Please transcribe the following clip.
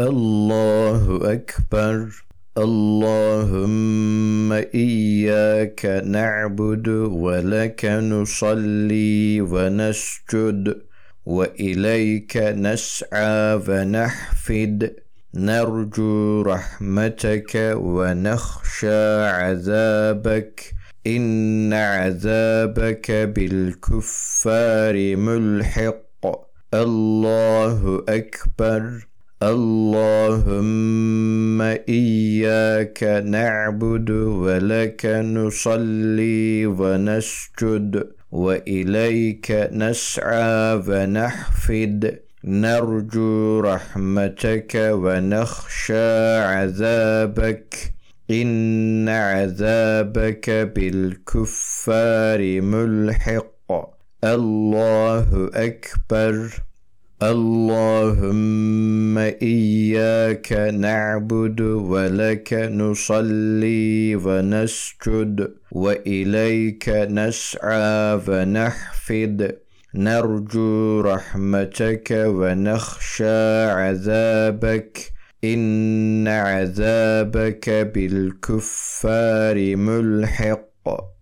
الله أكبر اللهم إياك نعبد ولك نصلي ونسجد وإليك نسعى ونحفد نرجو رحمتك ونخشى عذابك إن عذابك بالكفار ملحق الله أكبر اللهم إياك نعبد ولك نصلي ونسجد وإليك نسعى ونحفد. نرجو رحمتك ونخشى عذابك. إن عذابك بالكفار ملحق. الله أكبر. اللهم إياك نعبد ولك نصلي ونسجد وإليك نسعى ونحفد. نرجو رحمتك ونخشى عذابك. إن عذابك بالكفار ملحق.